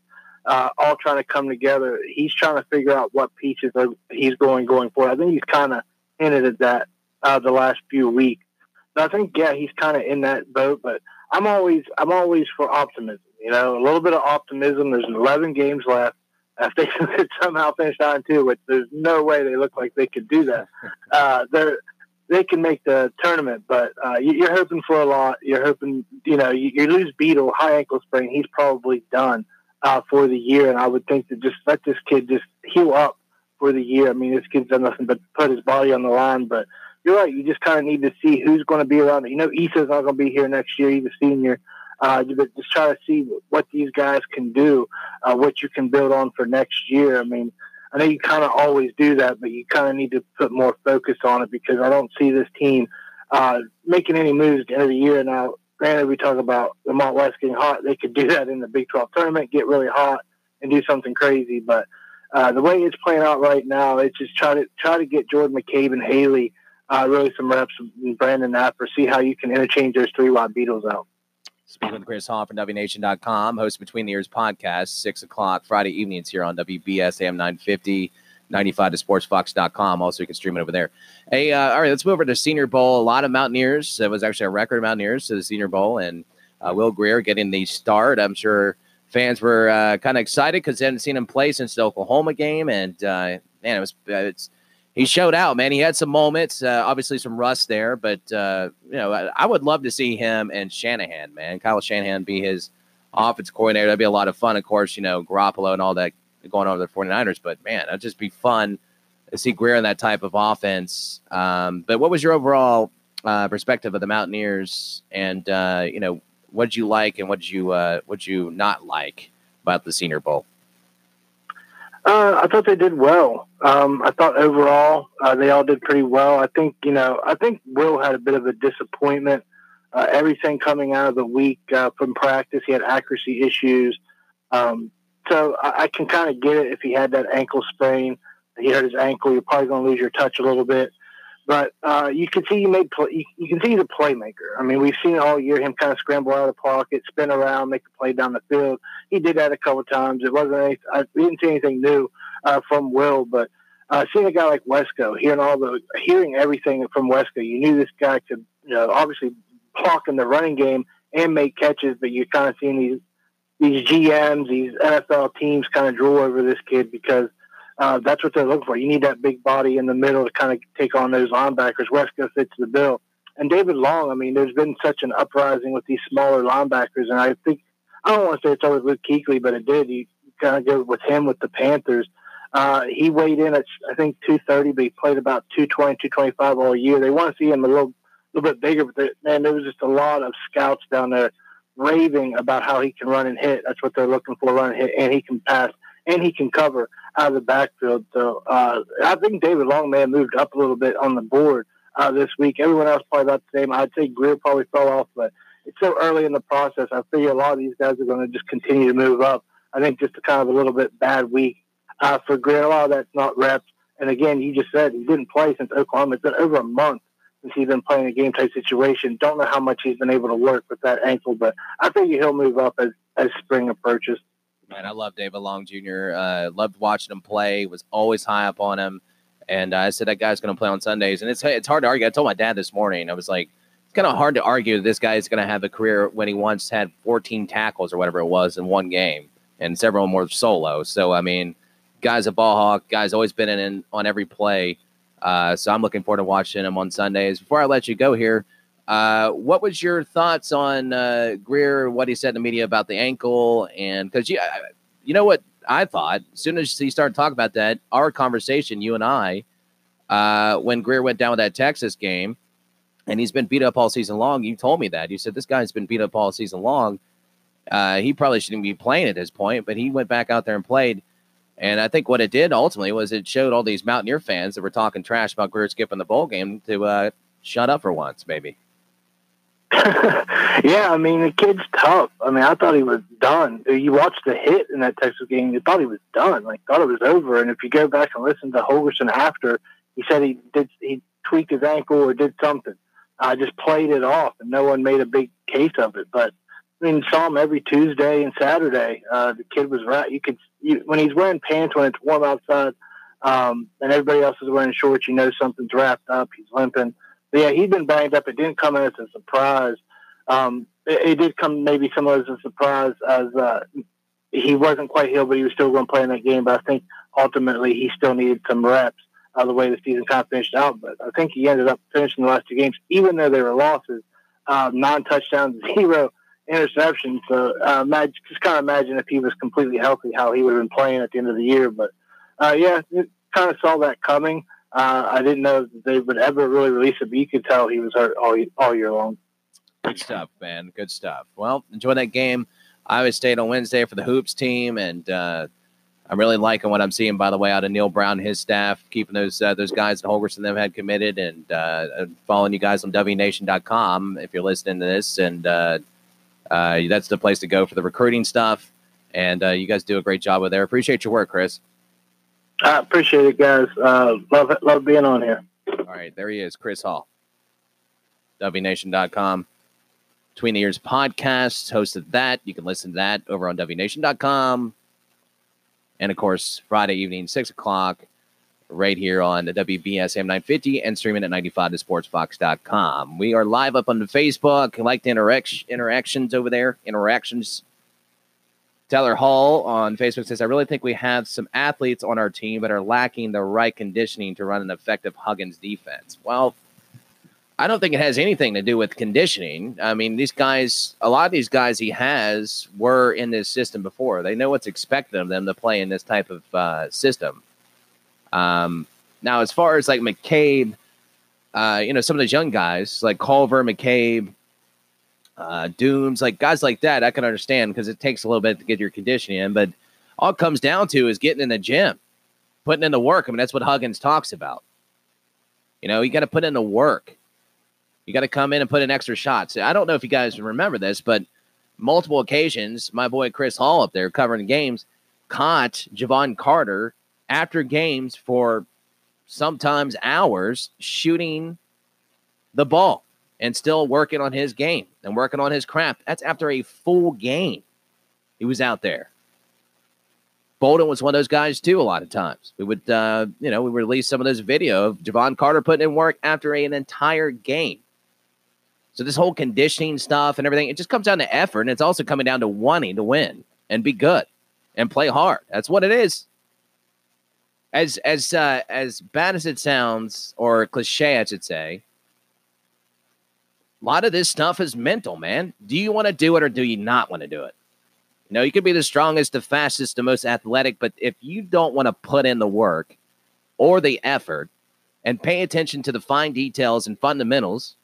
uh, all trying to come together. He's trying to figure out what pieces are, he's going going for. I think he's kind of hinted at that uh, the last few weeks. So I think yeah, he's kind of in that boat. But I'm always I'm always for optimism. You know, a little bit of optimism. There's 11 games left. If they could somehow finish on two, which there's no way they look like they could do that, uh, they're they can make the tournament, but uh, you're hoping for a lot. You're hoping, you know, you, you lose Beetle, high ankle sprain. He's probably done uh, for the year, and I would think to just let this kid just heal up for the year. I mean, this kid's done nothing but put his body on the line, but you're right. You just kind of need to see who's going to be around. You know, Esa's not going to be here next year. He's a senior. Uh, but just try to see what these guys can do, uh, what you can build on for next year. I mean, I know you kind of always do that, but you kind of need to put more focus on it because I don't see this team uh, making any moves at the end of the year. Now, granted, we talk about the Mount West getting hot. They could do that in the Big 12 tournament, get really hot, and do something crazy. But uh, the way it's playing out right now, it's just try to try to get Jordan McCabe and Haley uh, really some reps and Brandon Knapper, see how you can interchange those three wide Beetle's out. Speaking with Chris Hall from WNation.com, host Between the Ears podcast, 6 o'clock Friday evenings here on WBES AM 950, 95 to sportsfox.com. Also, you can stream it over there. Hey, uh, all right, let's move over to Senior Bowl. A lot of Mountaineers. It was actually a record of Mountaineers to the Senior Bowl, and uh, Will Grier getting the start. I'm sure fans were uh, kind of excited because they hadn't seen him play since the Oklahoma game. And, uh, man, it was, it's, he showed out, man. He had some moments, uh, obviously some rust there, but uh, you know, I, I, would love to see him and Shanahan, man. Kyle Shanahan be his offense coordinator. That'd be a lot of fun. Of course, you know, Garoppolo and all that going on with the 49ers, but man, that'd just be fun to see Grier in that type of offense. Um, but what was your overall uh, perspective of the Mountaineers and uh, you know, what did you like and what did you uh, what did you not like about the Senior Bowl? Uh, I thought they did well. Um, I thought overall uh, they all did pretty well. I think you know I think Will had a bit of a disappointment. Uh, everything coming out of the week uh, from practice, he had accuracy issues. Um, so I, I can kind of get it if he had that ankle sprain. He hurt his ankle. You're probably going to lose your touch a little bit. But uh, you can see he made play, you, can see he's a playmaker. I mean, we've seen all year him kind of scramble out of the pocket, spin around, make a play down the field. He did that a couple times. It wasn't any, I didn't see anything new uh, from Will, but uh, seeing a guy like Wesco, hearing all the hearing everything from Wesco, you knew this guy could, you know, obviously block in the running game and make catches. But you're kind of seeing these these GMs, these NFL teams, kind of drool over this kid because uh, that's what they're looking for. You need that big body in the middle to kind of take on those linebackers. Wesco fits the bill. And David Long, I mean, there's been such an uprising with these smaller linebackers, and I think I don't want to say it's always with Kuechly, but it did. You kind of go with him with the Panthers. Uh, he weighed in at I think 230, but he played about 220, 225 all year. They want to see him a little, little bit bigger, but man, there was just a lot of scouts down there raving about how he can run and hit. That's what they're looking for, run and hit, and he can pass and he can cover out of the backfield. So uh, I think David Long may have moved up a little bit on the board uh, this week. Everyone else probably about the same. I'd say Grier probably fell off, but it's so early in the process. I figure a lot of these guys are going to just continue to move up. I think just a kind of a little bit bad week uh, for Grier. A lot of that's not reps. And again, you just said he didn't play since Oklahoma. It's been over a month since he's been playing a game type situation. Don't know how much he's been able to work with that ankle, but I think he'll move up as, as spring approaches. Man, I love David Long Jr. Uh, loved watching him play. Was always high up on him, and I said that guy's going to play on Sundays. And it's it's hard to argue. I told my dad this morning. I was like, it's kind of hard to argue that this guy is going to have a career when he once had 14 tackles or whatever it was in one game, and several more solo. So I mean, guy's a ball hawk. Guy's always been in, in on every play. Uh, so I'm looking forward to watching him on Sundays. Before I let you go here. Uh, what was your thoughts on uh, Grier? What he said in the media about the ankle, and because you, you know what I thought as soon as he started talking about that, our conversation, you and I, uh, when Grier went down with that Texas game, and he's been beat up all season long. You told me that you said this guy's been beat up all season long. Uh, he probably shouldn't be playing at this point, but he went back out there and played. And I think what it did ultimately was it showed all these Mountaineer fans that were talking trash about Grier skipping the bowl game to uh, shut up for once, maybe. yeah, I mean the kid's tough. I mean, I thought he was done. You watched the hit in that Texas game, you thought he was done. Like thought it was over. And if you go back and listen to Holgorsen after, he said he did he tweaked his ankle or did something. I just played it off, and no one made a big case of it. But I mean, saw him every Tuesday and Saturday. Uh, the kid was right. You could you, when he's wearing pants when it's warm outside, um, and everybody else is wearing shorts. You know something's wrapped up. He's limping. But yeah, he'd been banged up. It didn't come as a surprise. Um, it, it, did come maybe somewhat as a surprise as uh, he wasn't quite healed, but he was still going to play in that game. But I think ultimately he still needed some reps uh, the way the season kind of finished out. But I think he ended up finishing the last two games, even though they were losses, uh, nine touchdowns, zero interceptions. So uh, imagine, just kind of imagine if he was completely healthy, how he would have been playing at the end of the year. But uh, yeah, kind of saw that coming. Uh, I didn't know that they would ever really release it, but you could tell he was hurt all all year long. Good stuff, man. Good stuff. Well, enjoy that game. Iowa State on Wednesday for the hoops team, and uh, I'm really liking what I'm seeing. By the way, out of Neal Brown and his staff, keeping those uh, those guys that Holgorsen them had committed, and uh, following you guys on WNation.com if you're listening to this, and uh, uh, that's the place to go for the recruiting stuff. And uh, you guys do a great job with there. Appreciate your work, Chris. I appreciate it, guys. Uh, love love being on here. All right, there he is, Chris Hall. WNation.com. Between the Ears podcast, hosted that. You can listen to that over on WNation.com. And of course, Friday evening, 6 o'clock, right here on the WBSM 950 and streaming at 95thesportsfox.com. We are live up on the Facebook. Like the interac- interactions over there, interactions. Tyler Hall on Facebook says, I really think we have some athletes on our team but are lacking the right conditioning to run an effective Huggins defense. Well, I don't think it has anything to do with conditioning. I mean, these guys, a lot of these guys he has were in this system before. They know what's expected of them to play in this type of uh, system. Um, now, as far as like McCabe, uh, you know, some of those young guys like Culver, McCabe, uh, Doomes, like guys like that, I can understand because it takes a little bit to get your conditioning in. But all it comes down to is getting in the gym, putting in the work. I mean, that's what Huggins talks about. You know, you got to put in the work. You got to come in and put in extra shots. I don't know if you guys remember this, but multiple occasions, my boy Chris Hall up there covering games caught Jevon Carter after games for sometimes hours shooting the ball and still working on his game and working on his craft. That's after a full game. He was out there. Bolden was one of those guys too. A lot of times we would, uh, you know, we release some of those video of Jevon Carter putting in work after an entire game. So this whole conditioning stuff and everything, it just comes down to effort, and it's also coming down to wanting to win and be good and play hard. That's what it is. As as uh, as bad as it sounds, or cliche, I should say, a lot of this stuff is mental, man. Do you want to do it or do you not want to do it? You know, you could be the strongest, the fastest, the most athletic, but if you don't want to put in the work or the effort and pay attention to the fine details and fundamentals,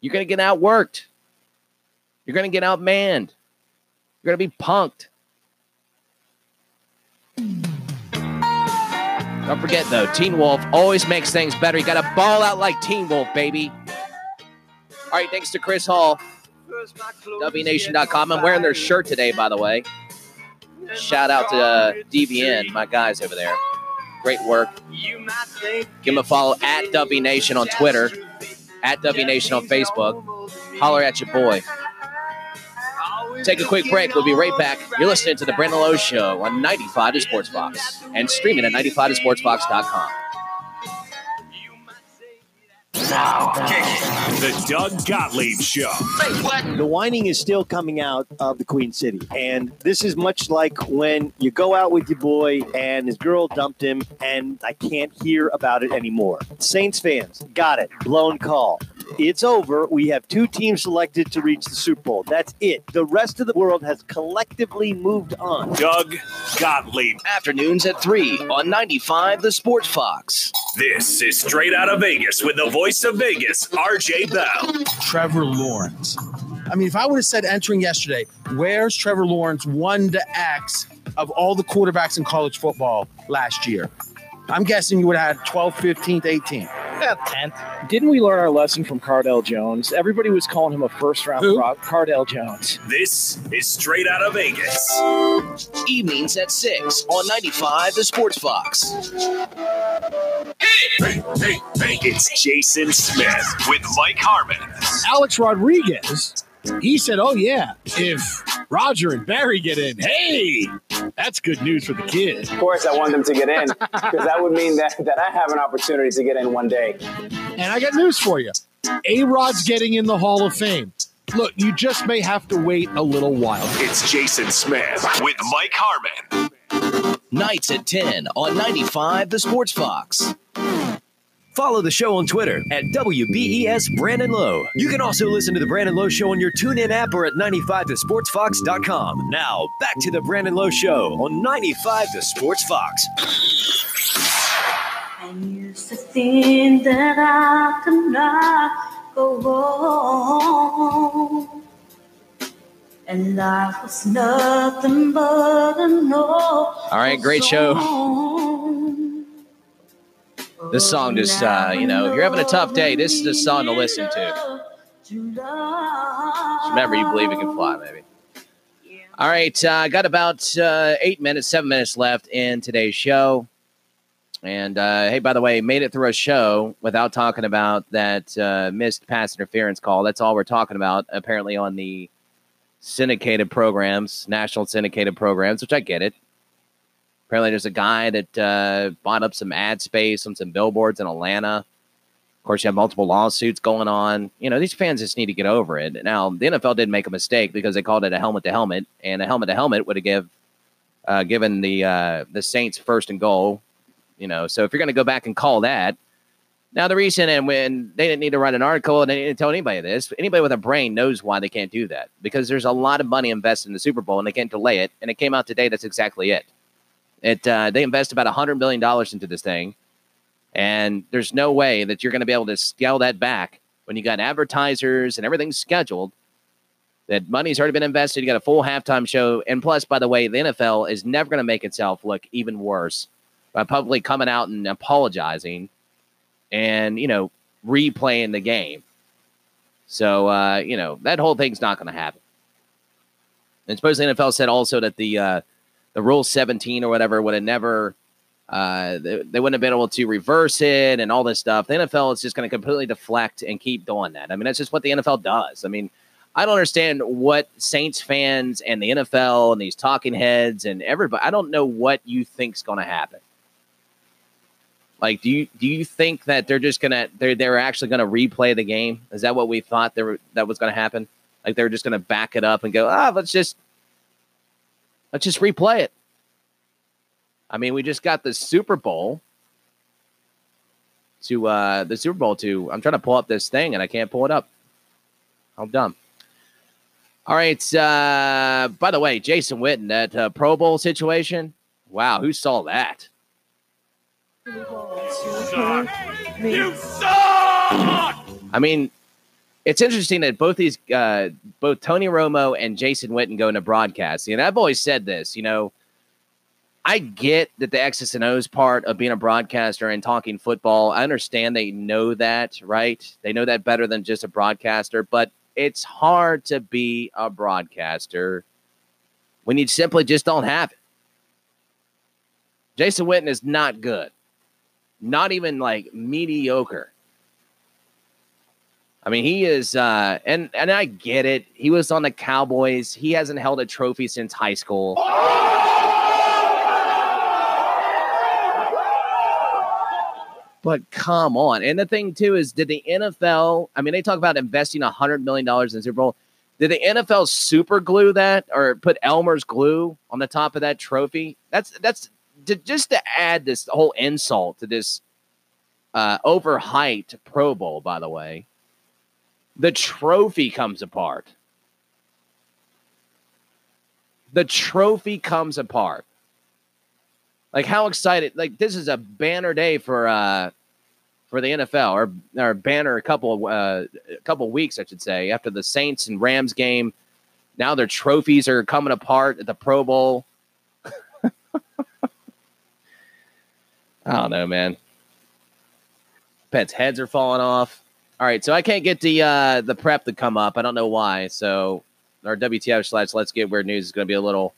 you're going to get outworked. You're going to get outmanned. You're going to be punked. Don't forget, though, Teen Wolf always makes things better. You got to ball out like Teen Wolf, baby. All right, thanks to Chris Hall, WNation.com. I'm wearing their shirt today, by the way. Shout out to uh, DBN, my guys over there. Great work. Give them a follow at WNation on Twitter, at WNation on Facebook. Holler at your boy. Take a quick break. We'll be right back. You're listening to The Brandon Lowe Show on 95 to Sports Fox and streaming at 95 to sportsfox.com. The Doug Gottlieb Show. The whining is still coming out of the Queen City. And this is much like when you go out with your boy and his girl dumped him, and I can't hear about it anymore. Saints fans, got it. Blown call. It's over. We have two teams selected to reach the Super Bowl. That's it. The rest of the world has collectively moved on. Doug Gottlieb. Afternoons at 3 on 95 The Sports Fox. This is straight out of Vegas with the voice of Vegas, RJ Bell. Trevor Lawrence. I mean, if I would have said entering yesterday, where's Trevor Lawrence 1 to X of all the quarterbacks in college football last year? I'm guessing you would have had 12th, 15th, 18th. Yeah, 10th. Didn't we learn our lesson from Cardale Jones? Everybody was calling him a first round prop. Cardale Jones. This is straight out of Vegas. Evenings at 6 on 95 The Sports Fox. Hey, hey, hey, it's Jason Smith with Mike Harmon. Alex Rodriguez, he said, Oh, yeah, if Roger and Barry get in, hey, that's good news for the kids. Of course, I want them to get in because that would mean that, that I have an opportunity to get in one day. And I got news for you A Rod's getting in the Hall of Fame. Look, you just may have to wait a little while. It's Jason Smith with Mike Harmon. Nights at 10 on 95 The Sports Fox. Follow the show on Twitter at WBES Brandon Lowe. You can also listen to The Brandon Lowe Show on your TuneIn app or at 95thesportsfox.com. Now, back to The Brandon Lowe Show on 95 The Sports Fox. And you It's a thing that I cannot go on. And life was nothing but an old All right, great show. This song just, uh, you know, if you're having a tough day, this is the song to listen to. Just remember, you believe it can fly, baby. All right, uh, got about uh, eight minutes, seven minutes left in today's show. And uh, hey, by the way, made it through a show without talking about that uh, missed pass interference call. That's all we're talking about, apparently, on the syndicated programs, national syndicated programs, which I get it. Apparently, there's a guy that uh, bought up some ad space on some billboards in Atlanta. Of course, you have multiple lawsuits going on. You know, these fans just need to get over it. Now, the NFL did make a mistake because they called it a helmet to helmet, and a helmet to helmet would have give uh, given the uh, the Saints first and goal. You know, so if you're going to go back and call that, now the reason and when they didn't need to write an article and they didn't tell anybody this, anybody with a brain knows why they can't do that because there's a lot of money invested in the Super Bowl and they can't delay it. And it came out today. That's exactly it. It uh, they invest about hundred million dollars into this thing, and there's no way that you're going to be able to scale that back when you got advertisers and everything's scheduled. That money's already been invested. You got a full halftime show, and plus, by the way, the NFL is never going to make itself look even worse by publicly coming out and apologizing, and you know replaying the game. So uh, you know that whole thing's not going to happen. And suppose the NFL said also that the uh, the Rule 17 or whatever would have never, uh, they, they wouldn't have been able to reverse it and all this stuff. The NFL is just going to completely deflect and keep doing that. I mean, that's just what the NFL does. I mean, I don't understand what Saints fans and the NFL and these talking heads and everybody, I don't know what you think's going to happen. Like, do you do you think that they're just gonna they're they're actually gonna replay the game? Is that what we thought there that was gonna happen? Like they're just gonna back it up and go, ah, let's just let's just replay it. I mean, we just got the Super Bowl to uh the Super Bowl to I'm trying to pull up this thing and I can't pull it up. How dumb. All right. Uh by the way, Jason Witten, that uh, Pro Bowl situation. Wow, who saw that? You suck! I mean, it's interesting that both these, uh, both Tony Romo and Jason Witten go into broadcasting. And I've always said this, you know, I get that the X's and O's part of being a broadcaster and talking football. I understand they know that, right? They know that better than just a broadcaster, but it's hard to be a broadcaster when you simply just don't have it. Jason Witten is not good, not even like mediocre. I mean, he is, uh, and and I get it. He was on the Cowboys. He hasn't held a trophy since high school. But come on. And the thing too is, did the NFL? I mean, they talk about investing a hundred million dollars in Super Bowl. Did the NFL super glue that or put Elmer's glue on the top of that trophy? That's that's to, just to add this whole insult to this uh, overhyped Pro Bowl. By the way, the trophy comes apart. The trophy comes apart. Like how excited! Like this is a banner day for uh for the NFL, or or banner a couple of uh, a couple weeks, I should say, after the Saints and Rams game. Now their trophies are coming apart at the Pro Bowl. I don't know, man. Pets' heads are falling off. All right, so I can't get the uh, the prep to come up. I don't know why. So our WTF slash Let's Get Weird News is going to be a little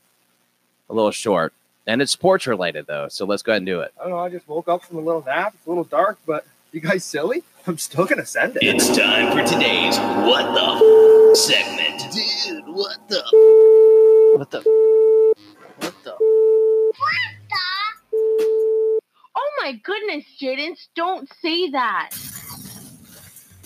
a little short, and it's sports related though. So let's go ahead and do it. I don't know. I just woke up from a little nap. It's a little dark, but you guys silly? I'm still gonna send it. It's time for today's What the F- segment. Dude, what the? What the? What the? Oh my goodness, Jaden, don't say that.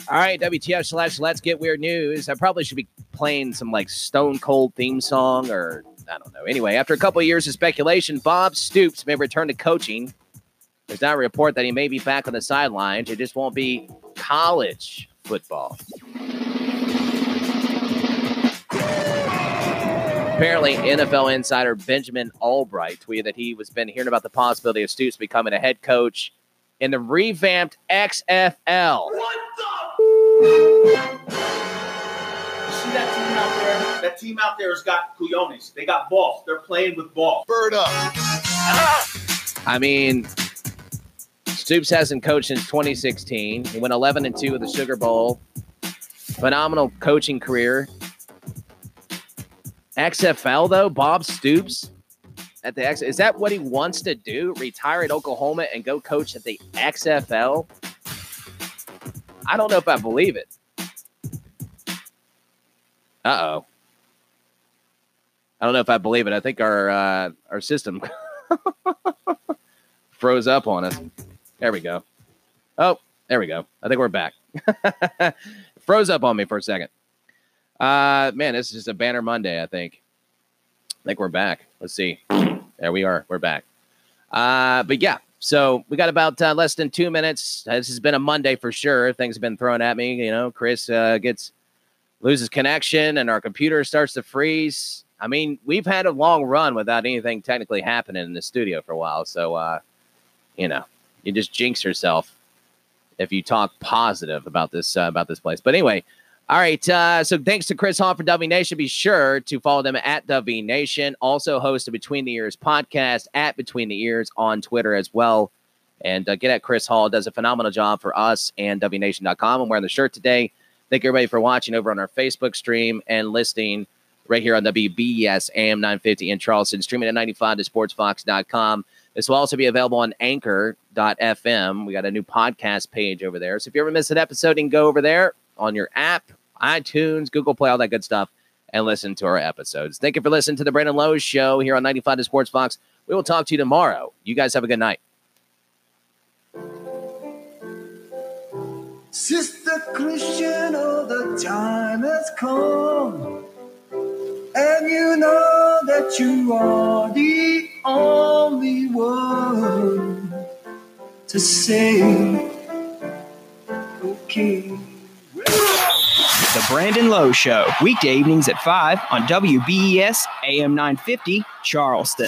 All right, WTF slash Let's Get Weird News. I probably should be playing some like Stone Cold theme song or I don't know. Anyway, after a couple of years of speculation, Bob Stoops may return to coaching. There's now a report that he may be back on the sidelines. It just won't be college football. Apparently, NFL insider Benjamin Allbright tweeted that he was been hearing about the possibility of Stoops becoming a head coach in the revamped XFL. See that team out there? That team out there has got cuyones. They got balls. They're playing with balls. Bird up. I mean, Stoops hasn't coached since 2016. He went 11 and 2 with the Sugar Bowl. Phenomenal coaching career. XFL though, Bob Stoops at the X. Is that what he wants to do? Retire at Oklahoma and go coach at the XFL? I don't know if I believe it. Uh oh. I don't know if I believe it. I think our uh, our system froze up on us. There we go. Oh, there we go. I think we're back. froze up on me for a second. Uh, man, this is just a banner Monday. I think. I think we're back. Let's see. There we are. We're back. Uh, but yeah, so we got about uh, less than two minutes. This has been a Monday for sure. Things have been thrown at me. You know, Chris uh, gets loses connection and our computer starts to freeze. I mean, we've had a long run without anything technically happening in the studio for a while. So, uh, you know, you just jinx yourself if you talk positive about this uh, about this place. But anyway, all right. Uh, so thanks to Chris Hall for W Nation. Be sure to follow them at W Nation. Also host a Between the Ears podcast at Between the Ears on Twitter as well. And uh, get at Chris Hall. Does a phenomenal job for us and WNation.com. I'm wearing the shirt today. Thank everybody for watching over on our Facebook stream and listening right here on WBES AM 950 in Charleston, streaming at 95 to sportsfox.com. This will also be available on anchor.fm. We got a new podcast page over there. So if you ever miss an episode, you can go over there on your app, iTunes, Google Play, all that good stuff, and listen to our episodes. Thank you for listening to the Brandon Lowe Show here on 95 to Sports Fox. We will talk to you tomorrow. You guys have a good night. Sister Christian, oh, the time has come. And you know that you are the only one to okay. The Brandon Lowe Show, weekday evenings at 5 on WBES AM 950, Charleston.